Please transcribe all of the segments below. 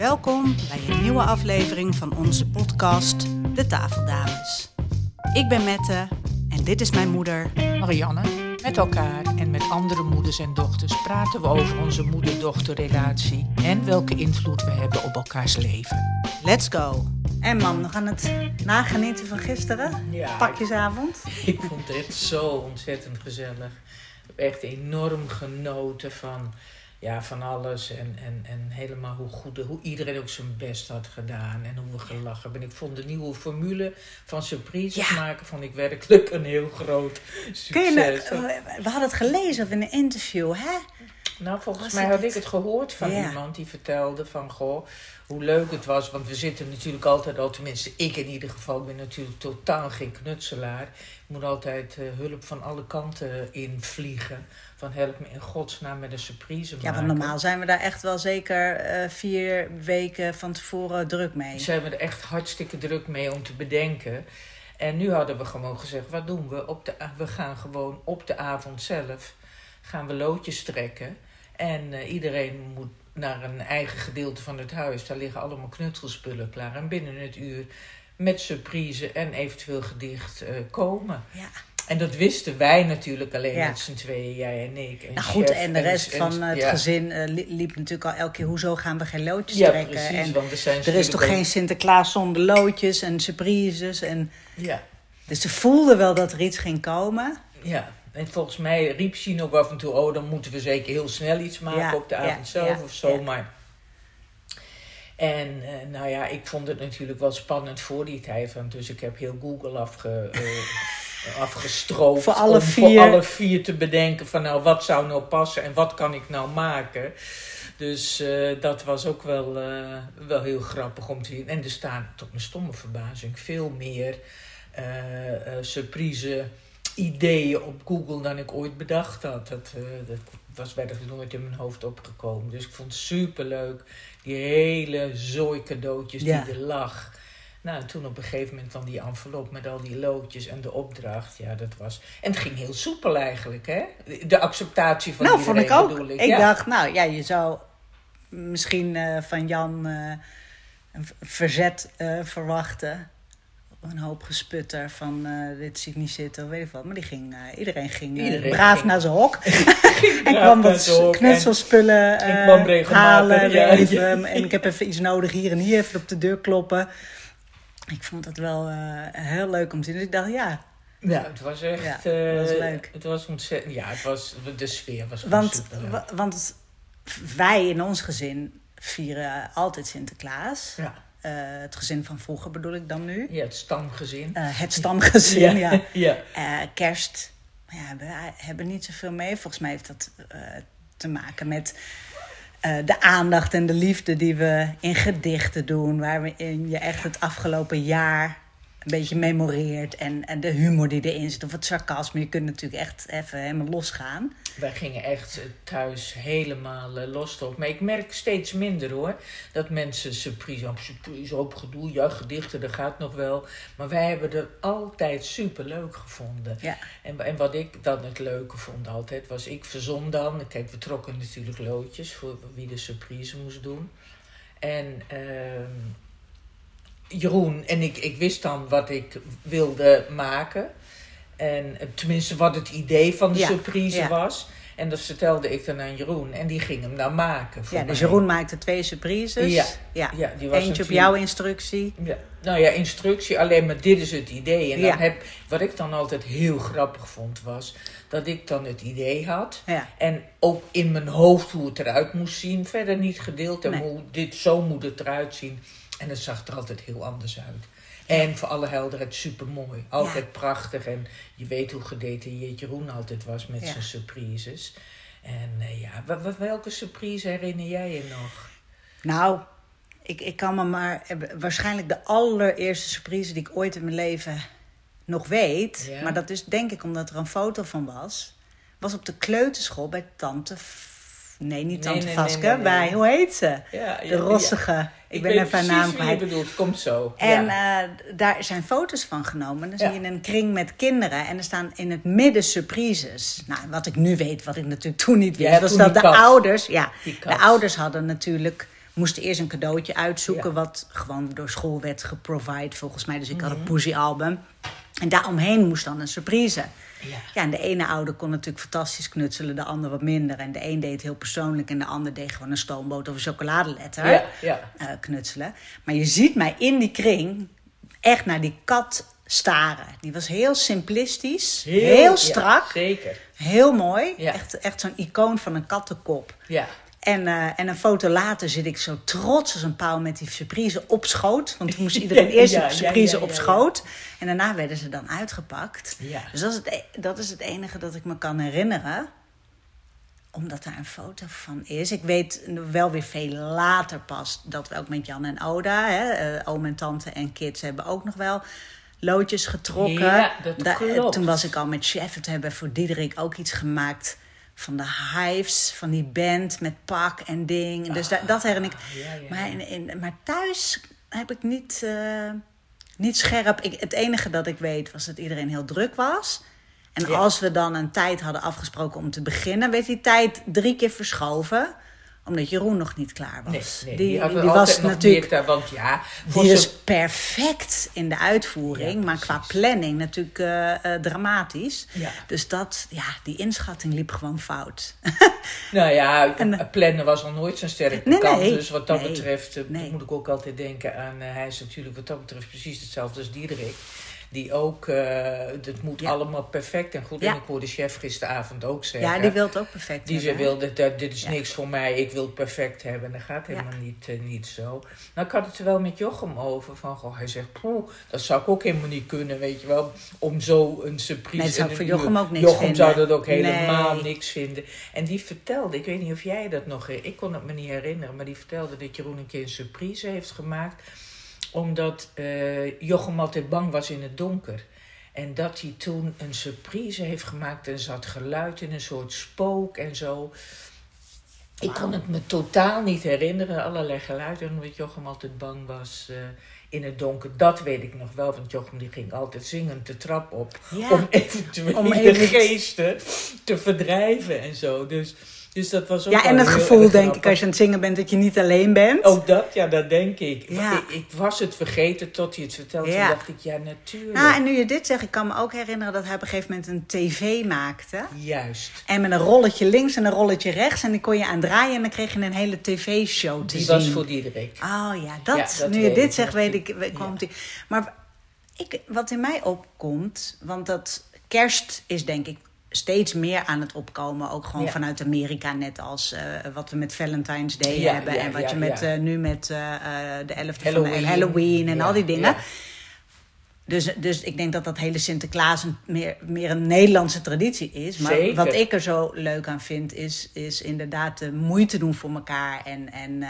Welkom bij een nieuwe aflevering van onze podcast De Tafeldames. Ik ben Mette en dit is mijn moeder. Marianne. Met elkaar en met andere moeders en dochters praten we over onze moeder-dochterrelatie en welke invloed we hebben op elkaars leven. Let's go! En mam, nog aan het nagenieten van gisteren? Ja. Pakjesavond? Ik vond het echt zo ontzettend gezellig. Ik heb echt enorm genoten van, ja, van alles. En, en, en helemaal hoe, goed, hoe iedereen ook zijn best had gedaan. En hoe we gelachen hebben. En ik vond de nieuwe formule van surprises Ja. maken vond ik werkelijk een heel groot Kun je, succes. we hadden het gelezen of in een interview, hè? Nou, volgens Was mij het had ik het? gehoord van iemand die vertelde van, goh, hoe leuk het was. Want we zitten natuurlijk altijd al, tenminste ik in ieder geval, ben natuurlijk totaal geen knutselaar. Ik moet altijd eh, hulp van alle kanten invliegen. Van help me in godsnaam met een surprise Ja, maken. want normaal zijn we daar echt wel zeker eh, vier weken van tevoren druk mee. zijn we er echt hartstikke druk mee om te bedenken. En nu hadden we gewoon gezegd, wat doen we? Op de, we gaan gewoon op de avond zelf, gaan we loodjes trekken. En eh, iedereen moet naar een eigen gedeelte van het huis. Daar liggen allemaal knutselspullen klaar. En binnen het uur met surprise en eventueel gedicht eh, komen. Ja. En dat wisten wij natuurlijk alleen Ja. met z'n tweeën, jij en ik. En Nou goed, en de rest en- van het ja. gezin eh, li- liep natuurlijk al elke keer... hoezo gaan we geen loodjes Ja, trekken? precies. en want er, zijn er is toch geen Sinterklaas zonder loodjes en surprises? En, Ja, dus ze voelden wel dat er iets ging komen. Ja, en volgens mij riep Sien ook af en toe... oh, dan moeten we zeker heel snel iets maken Ja, op de ja, avond zelf ja, of zo. ja. Maar... En eh, nou ja, ik vond het natuurlijk wel spannend voor die tijd. Want dus ik heb heel Google afge, afgestroopt. Voor alle om vier. voor alle vier te bedenken van... nou, wat zou nou passen en wat kan ik nou maken... Dus eh, dat was ook wel, wel heel grappig om te zien. En er staan, tot mijn stomme verbazing, veel meer eh, eh, surprise ideeën op Google dan ik ooit bedacht had. Dat, eh, dat was werkelijk nooit in mijn hoofd opgekomen. Dus ik vond het superleuk. Die hele zooi cadeautjes Ja. die er lag. Nou, en toen op een gegeven moment dan die envelop met al die loodjes en de opdracht. Ja, dat was... En het ging heel soepel eigenlijk, hè? De acceptatie van nou, vond iedereen ik ook. Ik, ja. dacht, nou ja, je zou misschien eh, van Jan eh, een verzet verwachten. Een hoop gesputter van eh, dit zie ik niet zitten, of weet ik wat. Maar die ging, eh, iedereen ging eh, Iedereen braaf ging. naar zijn hok. en kwam wat knutselspullen en eh, kwam regelmatig, halen. ja, even, ja. En ik heb even iets nodig hier en hier, even op de deur kloppen. Ik vond het wel eh, heel leuk om te zien. Dus ik dacht, ja, Ja, het was echt... Ja, eh, het was leuk. Het was ontzettend... Ja, het was, de sfeer was Want, want wij in ons gezin vieren altijd Sinterklaas. Ja. Eh, het gezin van vroeger bedoel ik dan nu. ja, het stamgezin. Eh, het stamgezin, ja. ja. Eh, kerst, ja, hebben, hebben niet zoveel mee. Volgens mij heeft dat te maken met de aandacht en de liefde die we in gedichten doen. Waarin je echt het afgelopen jaar een beetje memoreert. En, en de humor die erin zit, of het sarcasme. Je kunt natuurlijk echt even helemaal losgaan. Wij gingen echt thuis helemaal eh, los erop. Maar ik merk steeds minder hoor. Dat mensen surprise op surprise op gedoe. Ja, gedichten, dat gaat nog wel. Maar wij hebben het altijd super leuk gevonden. Ja. En, en wat ik dan het leuke vond altijd, was ik verzon dan. Kijk, we trokken natuurlijk loodjes voor wie de surprise moest doen. En ehm, Jeroen en ik, ik wist dan wat ik wilde maken. En eh, tenminste wat het idee van de Ja, surprise ja. was. En dat vertelde ik dan aan Jeroen. En die ging hem dan maken. Ja, dus. Jeroen maakte twee surprises. Ja. ja. Ja, die was Eentje op jouw instructie. Ja, nou ja, instructie, alleen maar dit is het idee. En dan heb, wat ik dan altijd heel grappig vond, was dat ik dan het idee had. En ook in mijn hoofd hoe het eruit moest zien. Verder niet gedeeld en Nee. hoe dit, zo moet het eruit zien. En het zag er altijd heel anders uit. En voor alle helderheid super mooi. Altijd prachtig. En je weet hoe gedetailleerd Jeroen altijd was met Ja. zijn surprises. En eh, ja, welke surprise herinner jij je nog? Nou, ik, ik kan me maar... eh, Waarschijnlijk de allereerste surprise die ik ooit in mijn leven nog weet... Ja. maar dat is denk ik omdat er een foto van was... was op de kleuterschool bij tante... Nee, niet tante nee, nee. Bij, hoe heet ze? Ja, De ja, rossige. Ik, ben even haar naam kwijt. bedoelt. Komt zo. En eh, daar zijn foto's van genomen. Dan zie je een kring met kinderen. En er staan in het midden surprises. Nou, wat ik nu weet, wat ik natuurlijk toen niet wist, Ja, was dat de kat. ouders. Ja, de ouders hadden natuurlijk moesten eerst een cadeautje uitzoeken, wat gewoon door school werd geprovide volgens mij. Dus ik had een Mhm. poesie-album. En daaromheen moest dan een surprise. Ja. Ja, en de ene ouder kon natuurlijk fantastisch knutselen, de ander wat minder. En de een deed heel persoonlijk en de ander deed gewoon een stoomboot of een chocoladeletter Ja, ja. eh, knutselen. Maar je ziet mij in die kring echt naar die kat staren. Die was heel simplistisch, heel, strak, zeker. heel mooi. Ja. Echt, echt zo'n icoon van een kattenkop. Ja. En, eh, en een foto later zit ik zo trots als een pauw met die surprise op schoot. Want toen moest iedereen eerst Ja, de ja, surprise ja, op schoot. En daarna werden ze dan uitgepakt. Ja. Dus dat is, het, e- dat is het enige dat ik me kan herinneren. Omdat daar een foto van is. Ik weet wel weer veel later pas dat we ook met Jan en Oda... Hè, eh, oom en tante en kids hebben ook nog wel loodjes getrokken. Ja, dat Da- klopt. Toen was ik al met chef. en Toen hebben we voor Diederik ook iets gemaakt van de Hives, van die band met pak en ding. Dus da- dat herinner ik. Ah, ja, ja. Maar, in, in- maar thuis heb ik niet, eh, niet scherp. Ik, het enige dat ik weet was dat iedereen heel druk was. En Ja. als we dan een tijd hadden afgesproken om te beginnen, werd die tijd drie keer verschoven omdat Jeroen nog niet klaar was. Nee, nee, die, die, was natuurlijk meer want ja, die zo'n- is perfect in de uitvoering, Ja, maar qua planning natuurlijk eh, eh, dramatisch. Ja. Dus dat, ja, die inschatting liep gewoon fout. Nou ja, En- plannen was nog nooit zijn sterke Nee, kant. nee. Dus wat dat betreft eh, moet ik ook altijd denken aan... eh, hij is natuurlijk wat dat betreft precies hetzelfde als Diederik. Die ook, eh het moet Ja. allemaal perfect en goed. Ja. En ik hoorde chef gisteravond ook zeggen... ja, die wil het ook perfect Die ze hebben, hè? wilde, dat, dit is Ja. niks voor mij, ik wil het perfect hebben. En dat gaat helemaal niet, eh, niet zo. Nou, ik had het er wel met Jochem over. Van, goh, hij zegt, poeh, dat zou ik ook helemaal niet kunnen, weet je wel. Om zo een surprise... Nee, zou voor Jochem ook niks Jochem vinden. zou dat ook helemaal Nee. niks vinden. En die vertelde, ik weet niet of jij dat nog... Ik kon het me niet herinneren, maar die vertelde dat Jeroen een keer een surprise heeft gemaakt. Omdat eh, Jochem altijd bang was in het donker. En dat hij toen een surprise heeft gemaakt en zat geluid in een soort spook en zo. Ik kon het me totaal niet herinneren, allerlei geluiden, omdat Jochem altijd bang was eh, in het donker. Dat weet ik nog wel, want Jochem die ging altijd zingend de trap op Ja. om eventueel Om even- geesten te verdrijven en zo. Dus, dus dat was ook Ja, en het gevoel, denk ik, als je aan het zingen bent, dat je niet alleen bent. Ook dat, ja, dat denk ik. Ja. Ik, ik was het vergeten tot hij het vertelde. Ja. Toen dacht ik, ja, natuurlijk. Nou, en nu je dit zegt, ik kan me ook herinneren dat hij op een gegeven moment een tv maakte. Juist. En met een rolletje links en een rolletje rechts. En die kon je aan draaien en dan kreeg je een hele tv-show te Die zien. was voor Diederik. Oh ja, dat, Ja, dat nu je dit zegt, weet ik, Ja. die. Maar ik, wat in mij opkomt, want dat kerst is denk ik steeds meer aan het opkomen. Ook gewoon Ja. vanuit Amerika, net als eh, wat we met Valentine's Day Ja, hebben. ja, en wat je met, eh, nu met eh, de 11e van Halloween. de, Halloween en al die dingen. Dus, dus ik denk dat dat hele Sinterklaas een, meer, meer een Nederlandse traditie is. Maar Zeker. wat ik er zo leuk aan vind, is, is inderdaad de moeite doen voor elkaar. En, en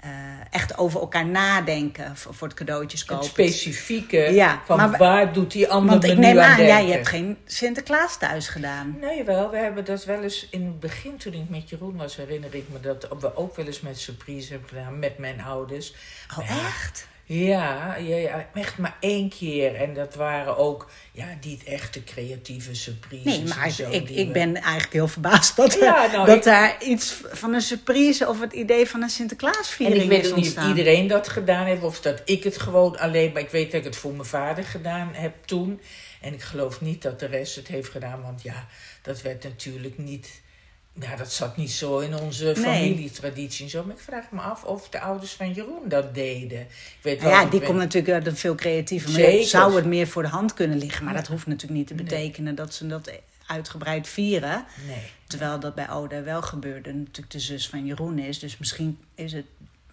eh, echt over elkaar nadenken voor, voor het cadeautjes Het kopen. specifieke Ja, van maar waar doet die ander Want ik neem aan jij hebt geen Sinterklaas thuis gedaan. Nee, wel. We hebben dat wel eens in het begin, toen ik met Jeroen was, herinner ik me dat we ook wel eens met surprise hebben gedaan met mijn ouders. Oh, echt? Ja, ja, ja, echt maar één keer. En dat waren ook ja, niet echte creatieve surprises. Nee, en maar zo ik, ik we- ben eigenlijk heel verbaasd dat, Ja, nou, dat ik- daar iets van een surprise of het idee van een En Sinterklaasviering ik weet is ook niet of iedereen dat gedaan heeft of dat ik het gewoon alleen, maar ik weet dat ik het voor mijn vader gedaan heb toen. En ik geloof niet dat de rest het heeft gedaan, want ja, dat werd natuurlijk niet. Ja, dat zat niet zo in onze familietraditie en zo. Maar ik vraag me af of de ouders van Jeroen dat deden. Ik weet wel, Nou ja, die komt natuurlijk uit een veel creatiever. Zeker. zou het meer voor de hand kunnen liggen. Maar Ja. dat hoeft natuurlijk niet te Nee. betekenen dat ze dat uitgebreid vieren. Nee. Terwijl dat bij Oda wel gebeurde. Natuurlijk de zus van Jeroen is. Dus misschien is het...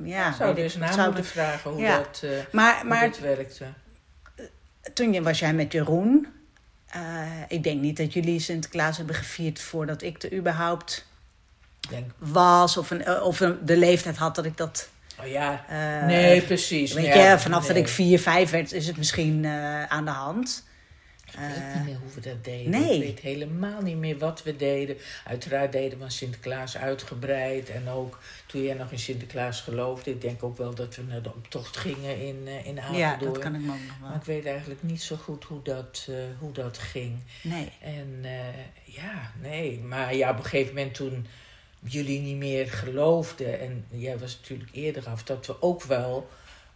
Ja, Ik zou dus na zou moeten vragen hoe Ja. dat, eh Maar, hoe maar dat werkte. toen je- was jij met Jeroen. Eh, ik denk niet dat jullie Sinterklaas hebben gevierd voordat ik er überhaupt denk, was. Of, een, eh, of een, de leeftijd had dat ik dat... oh ja, eh, nee, precies. Weet Ja, je, vanaf dat ik vier, vijf werd, is het misschien aan de hand. Ik weet niet meer hoe we dat deden. nee. Ik weet helemaal niet meer wat we deden. Uiteraard deden we Sinterklaas uitgebreid. En ook toen jij nog in Sinterklaas geloofde. Ik denk ook wel dat we naar de optocht gingen in, eh in Apeldoorn. Ja, dat kan ik me ook nog Maar wel. ik weet eigenlijk niet zo goed hoe dat, eh, hoe dat ging. Nee. En eh, ja, nee. Maar ja, op een gegeven moment toen jullie niet meer geloofden. En jij was natuurlijk eerder af dat we ook wel,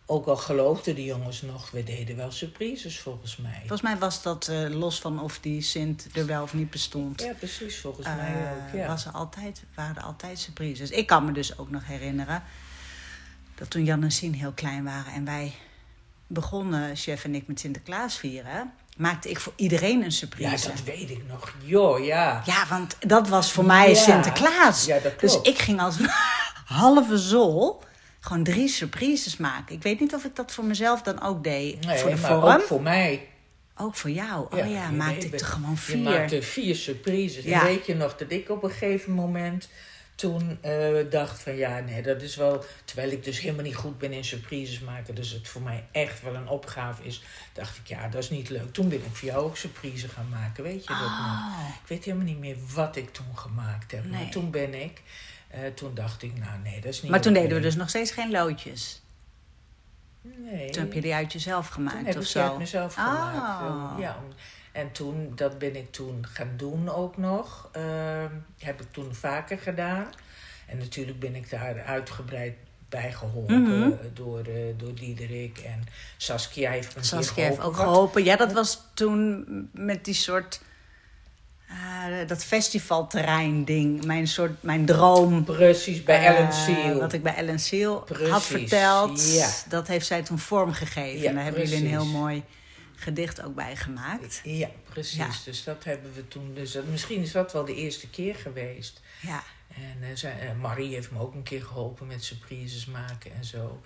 ook al geloofden de jongens nog, we deden wel surprises volgens mij. Volgens mij was dat eh, los van of die Sint er wel of niet bestond. Ja, precies, volgens eh, mij ook. Ja. was er altijd, waren er altijd surprises. Ik kan me dus ook nog herinneren dat toen Jan en Sien heel klein waren en wij begonnen, chef en ik, met Sinterklaas vieren, maakte ik voor iedereen een surprise. ja, dat weet ik nog. Jo, ja. Ja, want dat was voor mij Ja. Sinterklaas. Ja, dat dus ik ging als een halve zol gewoon drie surprises maken. Ik weet niet of ik dat voor mezelf dan ook deed. Nee, voor de maar vorm. ook voor mij. Ook voor jou. Oh ja, je maakte ik het. er gewoon Je vier. maakte vier surprises. Ja. En weet je nog dat ik op een gegeven moment toen eh, dacht van ja, nee, dat is wel... Terwijl ik dus helemaal niet goed ben in surprises maken. Dus het voor mij echt wel een opgave is. Dacht ik, ja, dat is niet leuk. Toen ben ik voor jou ook surprise gaan maken. Weet je dat nog? Oh. Ik weet helemaal niet meer wat ik toen gemaakt heb. Nee. Maar toen ben ik... eh, toen dacht ik, nou nee, dat is niet Maar toen deden we dus nog steeds geen loodjes. Nee. Toen heb je die uit jezelf gemaakt of zo. uit mezelf gemaakt. Ah. Ja, om- en toen, dat ben ik toen gaan doen ook nog. Ehm, heb ik toen vaker gedaan. En natuurlijk ben ik daar uitgebreid bij geholpen Mhm. door, eh, door Diederik. En Saskia heeft me Saskia heeft ook geholpen. Ja, dat was toen met die soort... eh, dat festivalterrein ding. Mijn soort, mijn droom. Precies, bij Eh, Ellen Seal. Wat ik bij Ellen Seal had verteld. ja. Dat heeft zij toen vormgegeven. Ja, en daar hebben jullie een heel mooi gedicht ook bij gemaakt. Ja, precies. Ja. Dus dat hebben we toen. Dus misschien is dat wel de eerste keer geweest. Ja. En eh, eh, Marie heeft me ook een keer geholpen met surprises maken en zo.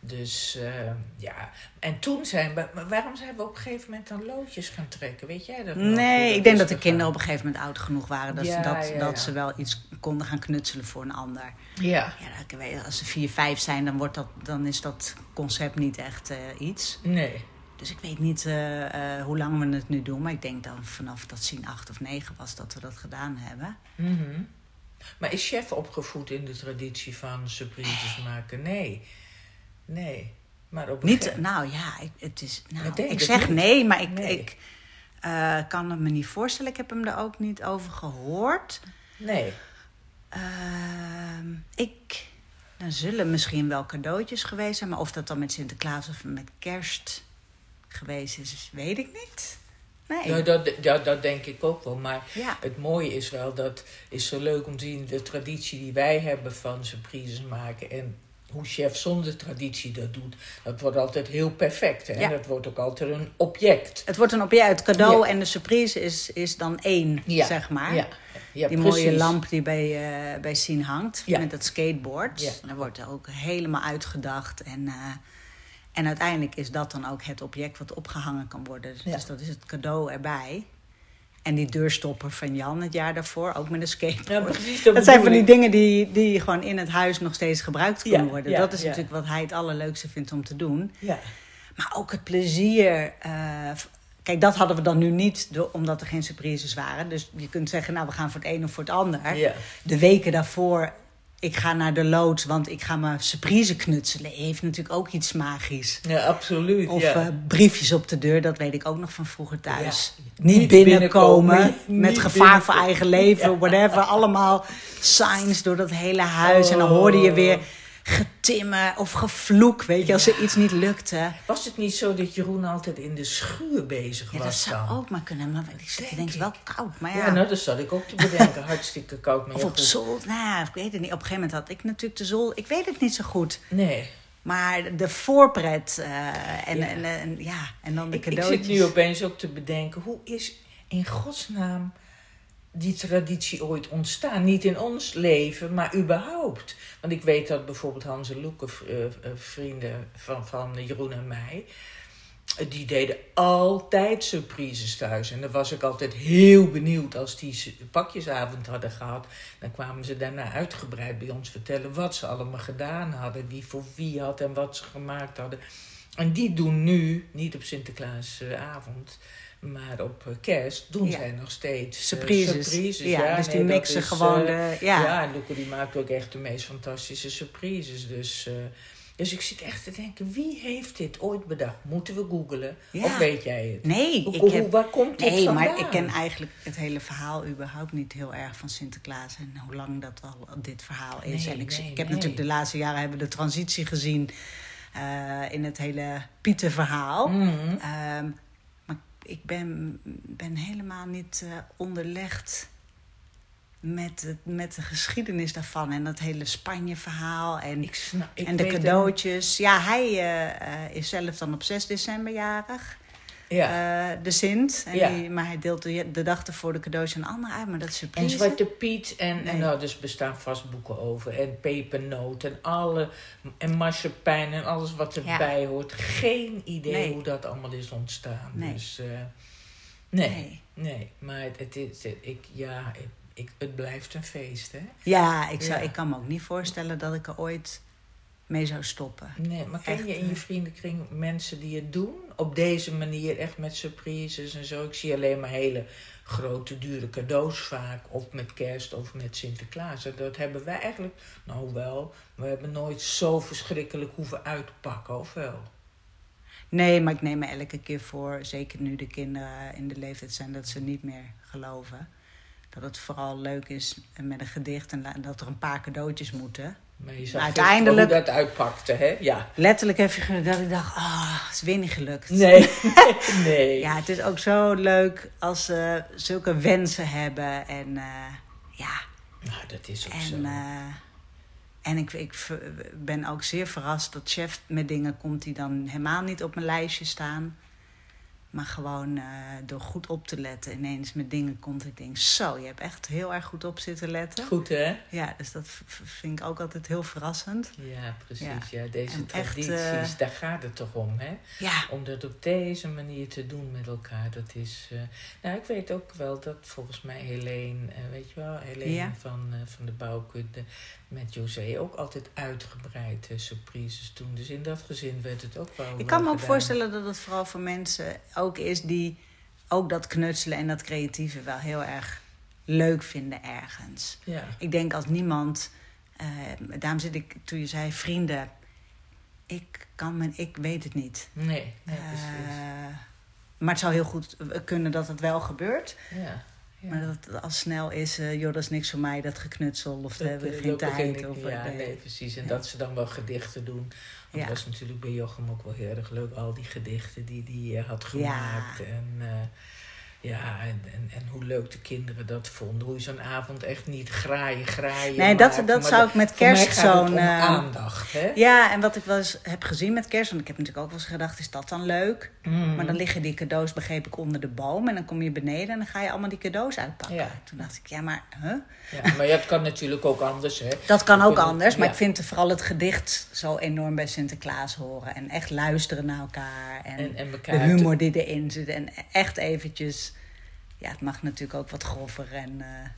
Dus eh, ja, en toen zijn we, waarom zijn we op een gegeven moment dan loodjes gaan trekken? Weet jij dat Nee, ik denk dat de kinderen op een gegeven moment oud genoeg waren. Dat, Ja, ze, dat, ja, dat ja. ze wel iets konden gaan knutselen voor een ander. Ja, Ja, weet, als ze vier, vijf zijn, dan, wordt dat, dan is dat concept niet echt iets. nee. Dus ik weet niet hoe lang we het nu doen. Maar ik denk dan vanaf dat zien acht of negen was dat we dat gedaan hebben. Mhm. Maar is chef opgevoed in de traditie van surprises maken? Nee. Nee. Maar op Niet, nou ja, ik, het is, nou, Ik zeg niet. nee, maar ik, Nee. ik eh, kan het me niet voorstellen. Ik heb hem er ook niet over gehoord. Nee. Ehm, ik, dan zullen misschien wel cadeautjes geweest zijn, maar of dat dan met Sinterklaas of met kerst geweest is, weet ik niet. Nee. Ja, dat, ja, dat denk ik ook wel. Maar Ja. het mooie is wel, dat is zo leuk om te zien, de traditie die wij hebben van surprises maken en hoe chef zonder traditie dat doet, dat wordt altijd heel perfect. Hè? Ja. Dat wordt ook altijd een object. Het wordt een object, het cadeau Ja. en de surprise is, is dan één, Ja. zeg maar. Ja, ja die precies. mooie lamp die bij, eh bij Sien hangt, met dat skateboard. Daar wordt ook helemaal uitgedacht. En, eh, en uiteindelijk is dat dan ook het object wat opgehangen kan worden. Dus, Ja. dus dat is het cadeau erbij. En die deurstopper van Jan het jaar daarvoor, ook met een skateboard. Ja, precies. Dat zijn van die dingen die, die gewoon in het huis nog steeds gebruikt kunnen Ja, worden. ja, dat is natuurlijk wat hij het allerleukste vindt om te doen. Ja. Maar ook het plezier. eh, kijk, dat hadden we dan nu niet, omdat er geen surprises waren. Dus je kunt zeggen, nou, we gaan voor het een of voor het ander. De weken daarvoor, ik ga naar de loods, want ik ga mijn surprise knutselen. Heeft natuurlijk ook iets magisch. ja, absoluut. Of ja. eh, briefjes op de deur, dat weet ik ook nog van vroeger thuis. Ja. Niet, Niet binnenkomen, binnenkomen, met niet gevaar voor eigen leven, whatever. Allemaal signs door dat hele huis. En dan hoorde je Oh. weer getimmen of gevloek, weet je, als er iets niet lukte. Was het niet zo dat Jeroen altijd in de schuur bezig Ja, was dat zou dan? ook maar kunnen. Maar ik zit Denk wel koud. Maar Ja, ja, nou, dat zat ik ook te bedenken. Hartstikke koud. Maar of op zolder. Nou, ik weet het niet. Op een gegeven moment had ik natuurlijk de zol. Ik weet het niet zo goed. Nee. Maar de voorpret eh, en, Ja. En, en, ja, en dan de Ik, ik cadeautjes. zit nu opeens ook te bedenken, hoe is in godsnaam die traditie ooit ontstaan? Niet in ons leven, maar überhaupt. Want ik weet dat bijvoorbeeld Hans en Loeke, eh, eh, vrienden van, van Jeroen en mij, eh, die deden altijd surprises thuis. En dan was ik altijd heel benieuwd als die pakjesavond hadden gehad. Dan kwamen ze daarna uitgebreid bij ons vertellen wat ze allemaal gedaan hadden. Wie voor wie had en wat ze gemaakt hadden. En die doen nu, niet op Sinterklaasavond, maar op eh, kerst, doen zij nog steeds eh, Surprises. surprises. Ja, dus die mixen is, gewoon eh, de- ja. ja, en Loeke die maakt ook echt de meest fantastische surprises. Dus, Dus ik zit echt te denken, wie heeft dit ooit bedacht? Moeten we googlen? Ja. Of weet jij het? Nee, Hoe, ik hoe- heb- waar komt dit Nee, vandaan? maar ik ken eigenlijk het hele verhaal überhaupt niet heel erg van Sinterklaas. En hoe lang dat al dit verhaal is. Nee, en ik, nee, ik heb nee. natuurlijk de laatste jaren hebben de transitie gezien in het hele Pietenverhaal. Ehm, maar ik ben, ben helemaal niet eh, onderlegd met, het, met de geschiedenis daarvan. En dat hele Spanje-verhaal. En, Ik snap, ik en de het cadeautjes. Ja, hij eh, eh, is zelf dan op 6 december jarig. Ja. Eh, de Sint. En Ja. die, maar hij deelt de, de dag ervoor de cadeaus aan anderen uit. Maar dat is En surprise. Zwarte Piet en, en Nee. nou, dus bestaan vast boeken over. En pepernoot en alle en marsepein en alles wat erbij hoort. Geen idee Nee. hoe dat allemaal is ontstaan. Nee. Dus eh, nee, nee, maar het, het is, ik, ja, ik, ik, het blijft een feest, hè? Ja, ik, zou, Ja. ik kan me ook niet voorstellen dat ik er ooit mee zou stoppen. Nee, maar ken Echt, je in je vriendenkring mensen die het doen? Op deze manier, echt met surprises en zo. Ik zie alleen maar hele grote, dure cadeaus vaak. Of met kerst of met Sinterklaas. En dat hebben wij eigenlijk, nou wel, we hebben nooit zo verschrikkelijk hoeven uitpakken, of wel? Nee, maar ik neem me elke keer voor, zeker nu de kinderen in de leeftijd zijn, dat ze niet meer geloven. Dat het vooral leuk is met een gedicht en dat er een paar cadeautjes moeten. Maar je zag Uiteindelijk- hoe dat uitpakte, hè? Ja. Letterlijk heb je ge- dat ik dacht, ah, het is weer niet gelukt. Nee, nee. Ja, het is ook zo leuk als ze zulke wensen hebben. En eh, ja, Nou, dat is ook zo. en, eh, en ik, ik ben ook zeer verrast dat chef met dingen komt die dan helemaal niet op mijn lijstje staan. Maar gewoon eh, door goed op te letten ineens met dingen komt. Ik denk, zo, je hebt echt heel erg goed op zitten letten. Goed, hè? Ja, dus dat vind ik ook altijd heel verrassend. Ja, precies. Ja. Ja. Deze En echt, tradities, eh, daar gaat het toch om, hè? Ja, Om dat op deze manier te doen met elkaar, dat is... eh, nou, ik weet ook wel dat volgens mij Helene, weet je wel, Helene Ja. van, van de bouwkunde met José ook altijd uitgebreid eh, surprises doen. Dus in dat gezin werd het ook wel ik wel kan me ook gedaan. voorstellen dat het vooral voor mensen ook is die ook dat knutselen en dat creatieve wel heel erg leuk vinden ergens. Ja, Ik denk als niemand, eh, daarom zit ik toen je zei vrienden, ik kan men, ik weet het niet. nee, nee Eh, precies. maar het zou heel goed kunnen dat het wel gebeurt. Ja. Ja. Maar dat het al snel is, eh, joh, dat is niks voor mij, dat geknutsel. Of daar hebben we eh, geen dat tijd. Of, ja, nee. nee, precies. En Ja. dat ze dan wel gedichten doen. Ja. het was natuurlijk bij Jochem ook wel heel erg leuk. Al die gedichten die hij had gemaakt. En, eh, ja, en, en, en hoe leuk de kinderen dat vonden. Hoe je zo'n avond echt niet graaien, graaien Nee, dat, maakt, dat maar zou dat- ik met kerst zo'n... eh, aandacht, hè? Ja, en wat ik wel eens heb gezien met kerst, want ik heb natuurlijk ook wel eens gedacht, is dat dan leuk? Mm. Maar dan liggen die cadeaus, begreep ik, onder de boom. En dan kom je beneden en dan ga je allemaal die cadeaus uitpakken. Ja. Toen dacht ik, ja, maar huh? Ja, maar het kan natuurlijk ook anders, hè? dat kan ook anders. Maar ja. ik vind vooral het gedicht zo enorm bij Sinterklaas horen. En echt luisteren naar elkaar. En, En, en de humor die erin zit. En echt eventjes... Ja, het mag natuurlijk ook wat grover en... eh,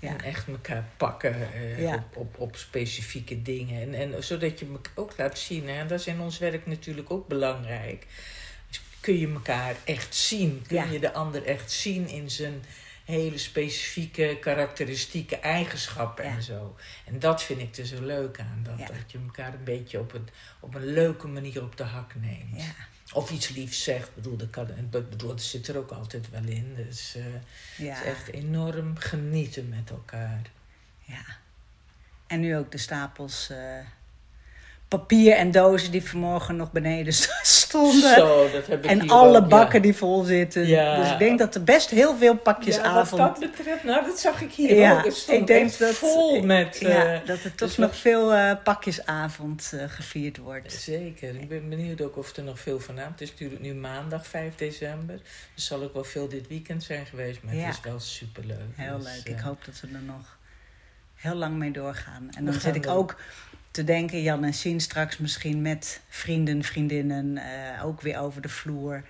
ja. En echt elkaar pakken eh, Ja. op, op, op specifieke dingen. En, en zodat je elkaar ook laat zien. Hè? En dat is in ons werk natuurlijk ook belangrijk. Dus kun je elkaar echt zien. Kun Ja. je de ander echt zien in zijn hele specifieke karakteristieke eigenschappen en zo. En dat vind ik er zo leuk aan. Dat, dat je elkaar een beetje op een, op een leuke manier op de hak neemt. ja. Of iets liefs zegt. Ik bedoel, dat, kan, dat, bedoel, dat zit er ook altijd wel in. Dus eh, Ja. het is echt enorm genieten met elkaar. Ja. En nu ook de stapels eh, papier en dozen die vanmorgen nog beneden stonden. Zo, dat heb ik en alle ook, bakken ja. die vol zitten. Ja. Dus ik denk dat er best heel veel Ja, pakjesavond... wat dat betreft, nou dat zag ik hier Ja, ook. Het stond ik denk dat- vol met... ja, eh, dat er toch dus nog wat- veel eh, pakjesavond eh, gevierd wordt. Zeker. Ik ben benieuwd ook of er nog veel vanavond. Het is natuurlijk nu maandag 5 december. Er zal ook wel veel dit weekend zijn geweest. Maar het is wel superleuk. Heel Dus, leuk. Ik hoop dat we er nog heel lang mee doorgaan. En dan zit ik ook te denken, Jan en Sien straks misschien met vrienden, vriendinnen, eh, ook weer over de vloer.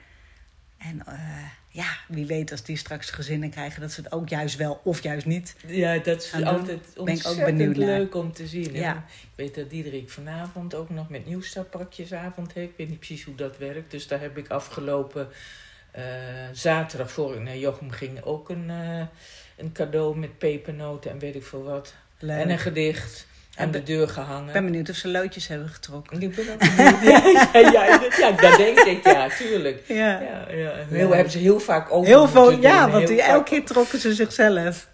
En eh, ja, wie weet als die straks gezinnen krijgen, dat ze het ook juist wel of juist niet. Ja, dat is altijd ontzettend leuk om te zien. Ja. Ik weet dat Diederik vanavond ook nog met nieuwstartpakjesavond heeft. Ik weet niet precies hoe dat werkt. Dus daar heb ik afgelopen eh, zaterdag, voor ik naar Jochem ging, ook een, een cadeau met pepernoten en weet ik veel wat. Leuk. En een gedicht. Aan de deur gehangen. Ik ben benieuwd of ze loodjes hebben getrokken. Ik ben ook benieuwd. ja, ja, ja, dat- ja, dat denk ik, ja, tuurlijk. Ja. Ja, ja. Heel, hebben ze heel vaak open Heel veel, ja, want die, elke keer trokken ze zichzelf.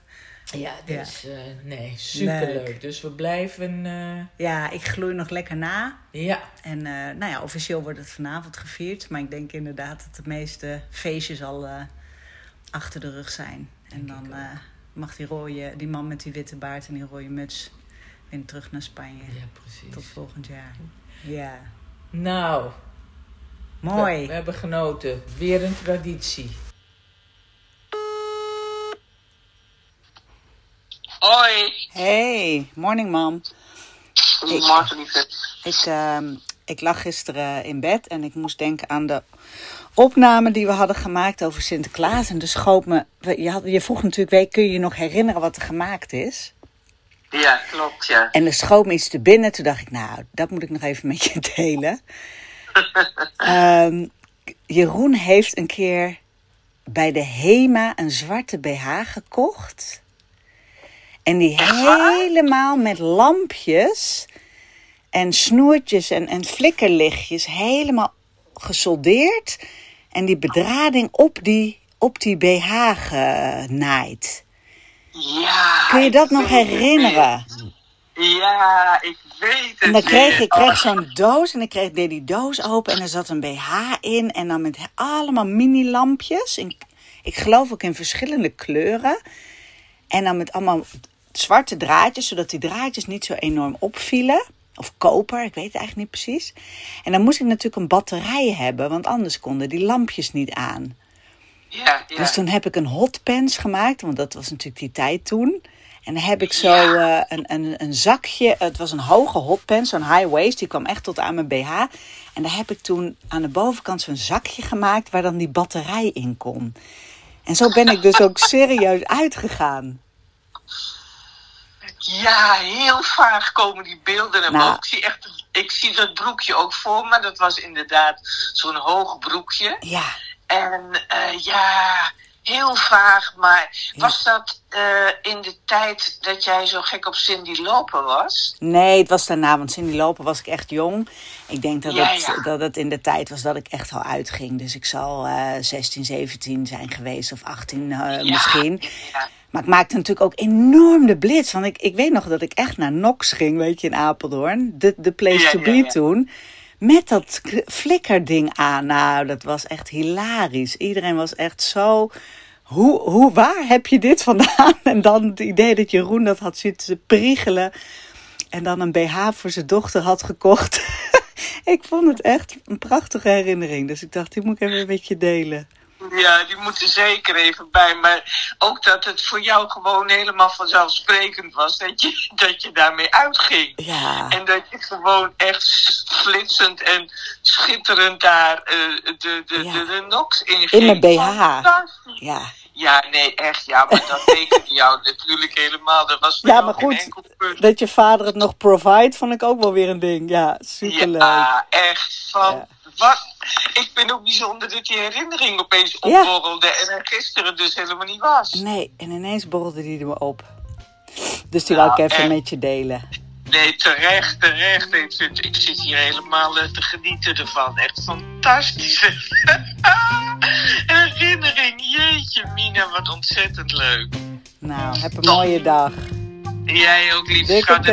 Ja, dus nee, superleuk. Leuk. Dus we blijven, eh, Ja, ik gloei nog lekker na. ja, En eh, nou ja, officieel wordt het vanavond gevierd. Maar ik denk inderdaad dat de meeste feestjes al achter de rug zijn. En dan mag die, rode, die man met die witte baard en die rode muts weer terug naar Spanje. ja, precies. Tot volgend jaar. Ja, Nou, mooi. We, we hebben genoten. Weer een traditie. Hoi. Hey, morning mom. Goedemorgen, lieve. Ik, ehm, ik lag gisteren in bed en ik moest denken aan de opname die we hadden gemaakt over Sinterklaas. En dus schoot me. Je, had, je vroeg natuurlijk, weet, kun je je nog herinneren wat er gemaakt is? Ja, klopt, ja. En er schoot me iets te binnen. Toen dacht ik, nou, dat moet ik nog even met je delen. Ehm, Jeroen heeft een keer bij de Hema een zwarte BH gekocht. En die helemaal met lampjes en snoertjes en, en flikkerlichtjes helemaal gesoldeerd. En die bedrading op die, op die BH genaaid. Ja. Kun je dat nog het herinneren? Ja, ik weet het En dan kreeg ik kreeg zo'n doos en ik kreeg, deed die doos open en er zat een BH in. En dan met allemaal mini-lampjes. In- Ik geloof ook in verschillende kleuren. En dan met allemaal zwarte draadjes, zodat die draadjes niet zo enorm opvielen. Of koper, ik weet het eigenlijk niet precies. En dan moest ik natuurlijk een batterij hebben, want anders konden die lampjes niet aan. Ja, ja. Dus toen heb ik een hotpants gemaakt, want dat was natuurlijk die tijd toen. En dan heb ik zo Ja. eh, een, een, een zakje, het was een hoge hotpants, zo'n high waist, die kwam echt tot aan mijn BH. En daar heb ik toen aan de bovenkant zo'n zakje gemaakt waar dan die batterij in kon. En zo ben ik dus ook serieus uitgegaan. Ja, heel vaag komen die beelden naar Nou. Ik zie, echt, ik zie dat broekje ook voor me. Dat was inderdaad zo'n hoog broekje. Ja, En eh, ja, heel vaag. Maar was dat eh, in de tijd dat jij zo gek op Cindy Lopen was? nee, het was daarna, want Cindy Lopen was ik echt jong. Ik denk dat, Ja, het, ja. dat het in de tijd was dat ik echt al uitging. Dus ik zal eh 16, 17 zijn geweest of 18 eh, Ja, misschien. Maar ik maakte natuurlijk ook enorm de blitz. Want ik, ik weet nog dat ik echt naar Nox ging, weet je, in Apeldoorn. De, de place to be toen. Met dat flikkerding aan. Nou, dat was echt hilarisch. Iedereen was echt zo... Hoe, hoe, waar heb je dit vandaan? En dan het idee dat Jeroen dat had zitten priegelen. En dan een BH voor zijn dochter had gekocht. ik vond het echt een prachtige herinnering. Dus ik dacht, die moet ik even met je delen. Ja, die moeten zeker even bij. Maar ook dat het voor jou gewoon helemaal vanzelfsprekend was dat je, dat je daarmee uitging. Ja. En dat je gewoon echt flitsend en schitterend daar eh, de, de, Ja. de, de NOx in ging. In mijn BH. Ja. Ja, nee, echt. Ja, maar dat tekende jou natuurlijk helemaal. Dat was Ja, maar goed, dat je vader het nog provide, vond ik ook wel weer een ding. Ja, superleuk. Ja, echt van. Ja. Wat? Ik ben ook bijzonder dat die herinnering opeens Ja. opborrelde en er gisteren dus helemaal niet was. Nee, en ineens borrelde die er me op. Dus die Nou, wou ik even echt. met je delen. Nee, terecht, terecht. Ik, zit, ik zit hier helemaal eh, te genieten ervan. Echt fantastische herinnering. Jeetje, Mina, wat ontzettend leuk. Nou, heb een mooie dag. Jij ook, lieve schat.